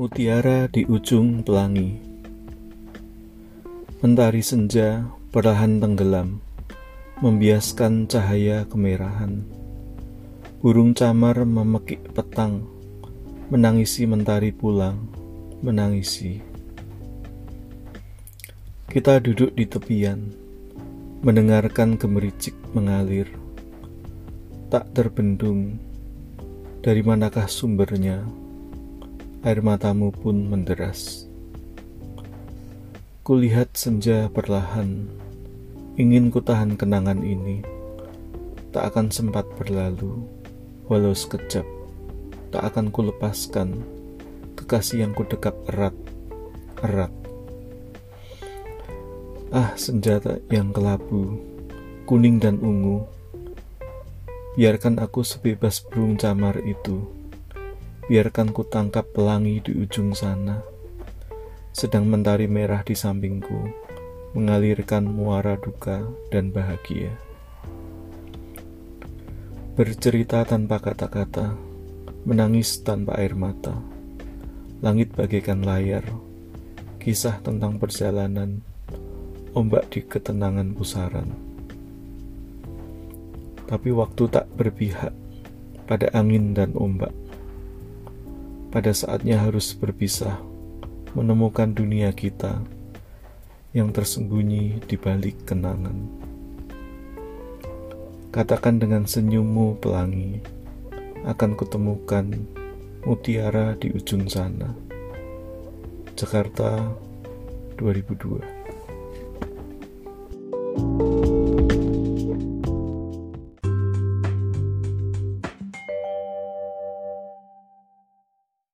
Mutiara di ujung pelangi. Mentari senja perlahan tenggelam Membiaskan cahaya kemerahan. Burung camar memekik petang Menangisi mentari pulang Menangisi. Kita duduk di tepian Mendengarkan gemericik mengalir. Tak terbendung Dari manakah sumbernya? Air matamu pun menderas. Kulihat senja perlahan, ingin kutahan kenangan ini, tak akan sempat berlalu, walau sekejap, tak akan kulepaskan. Kekasih yang kudekap erat, erat. Ah, senjata yang kelabu, kuning dan ungu, biarkan aku sebebas burung camar itu biarkan ku tangkap pelangi di ujung sana. Sedang mentari merah di sampingku, mengalirkan muara duka dan bahagia. Bercerita tanpa kata-kata, menangis tanpa air mata. Langit bagaikan layar, kisah tentang perjalanan, ombak di ketenangan pusaran. Tapi waktu tak berpihak pada angin dan ombak pada saatnya harus berpisah, menemukan dunia kita yang tersembunyi di balik kenangan. Katakan dengan senyummu pelangi, akan kutemukan mutiara di ujung sana. Jakarta 2002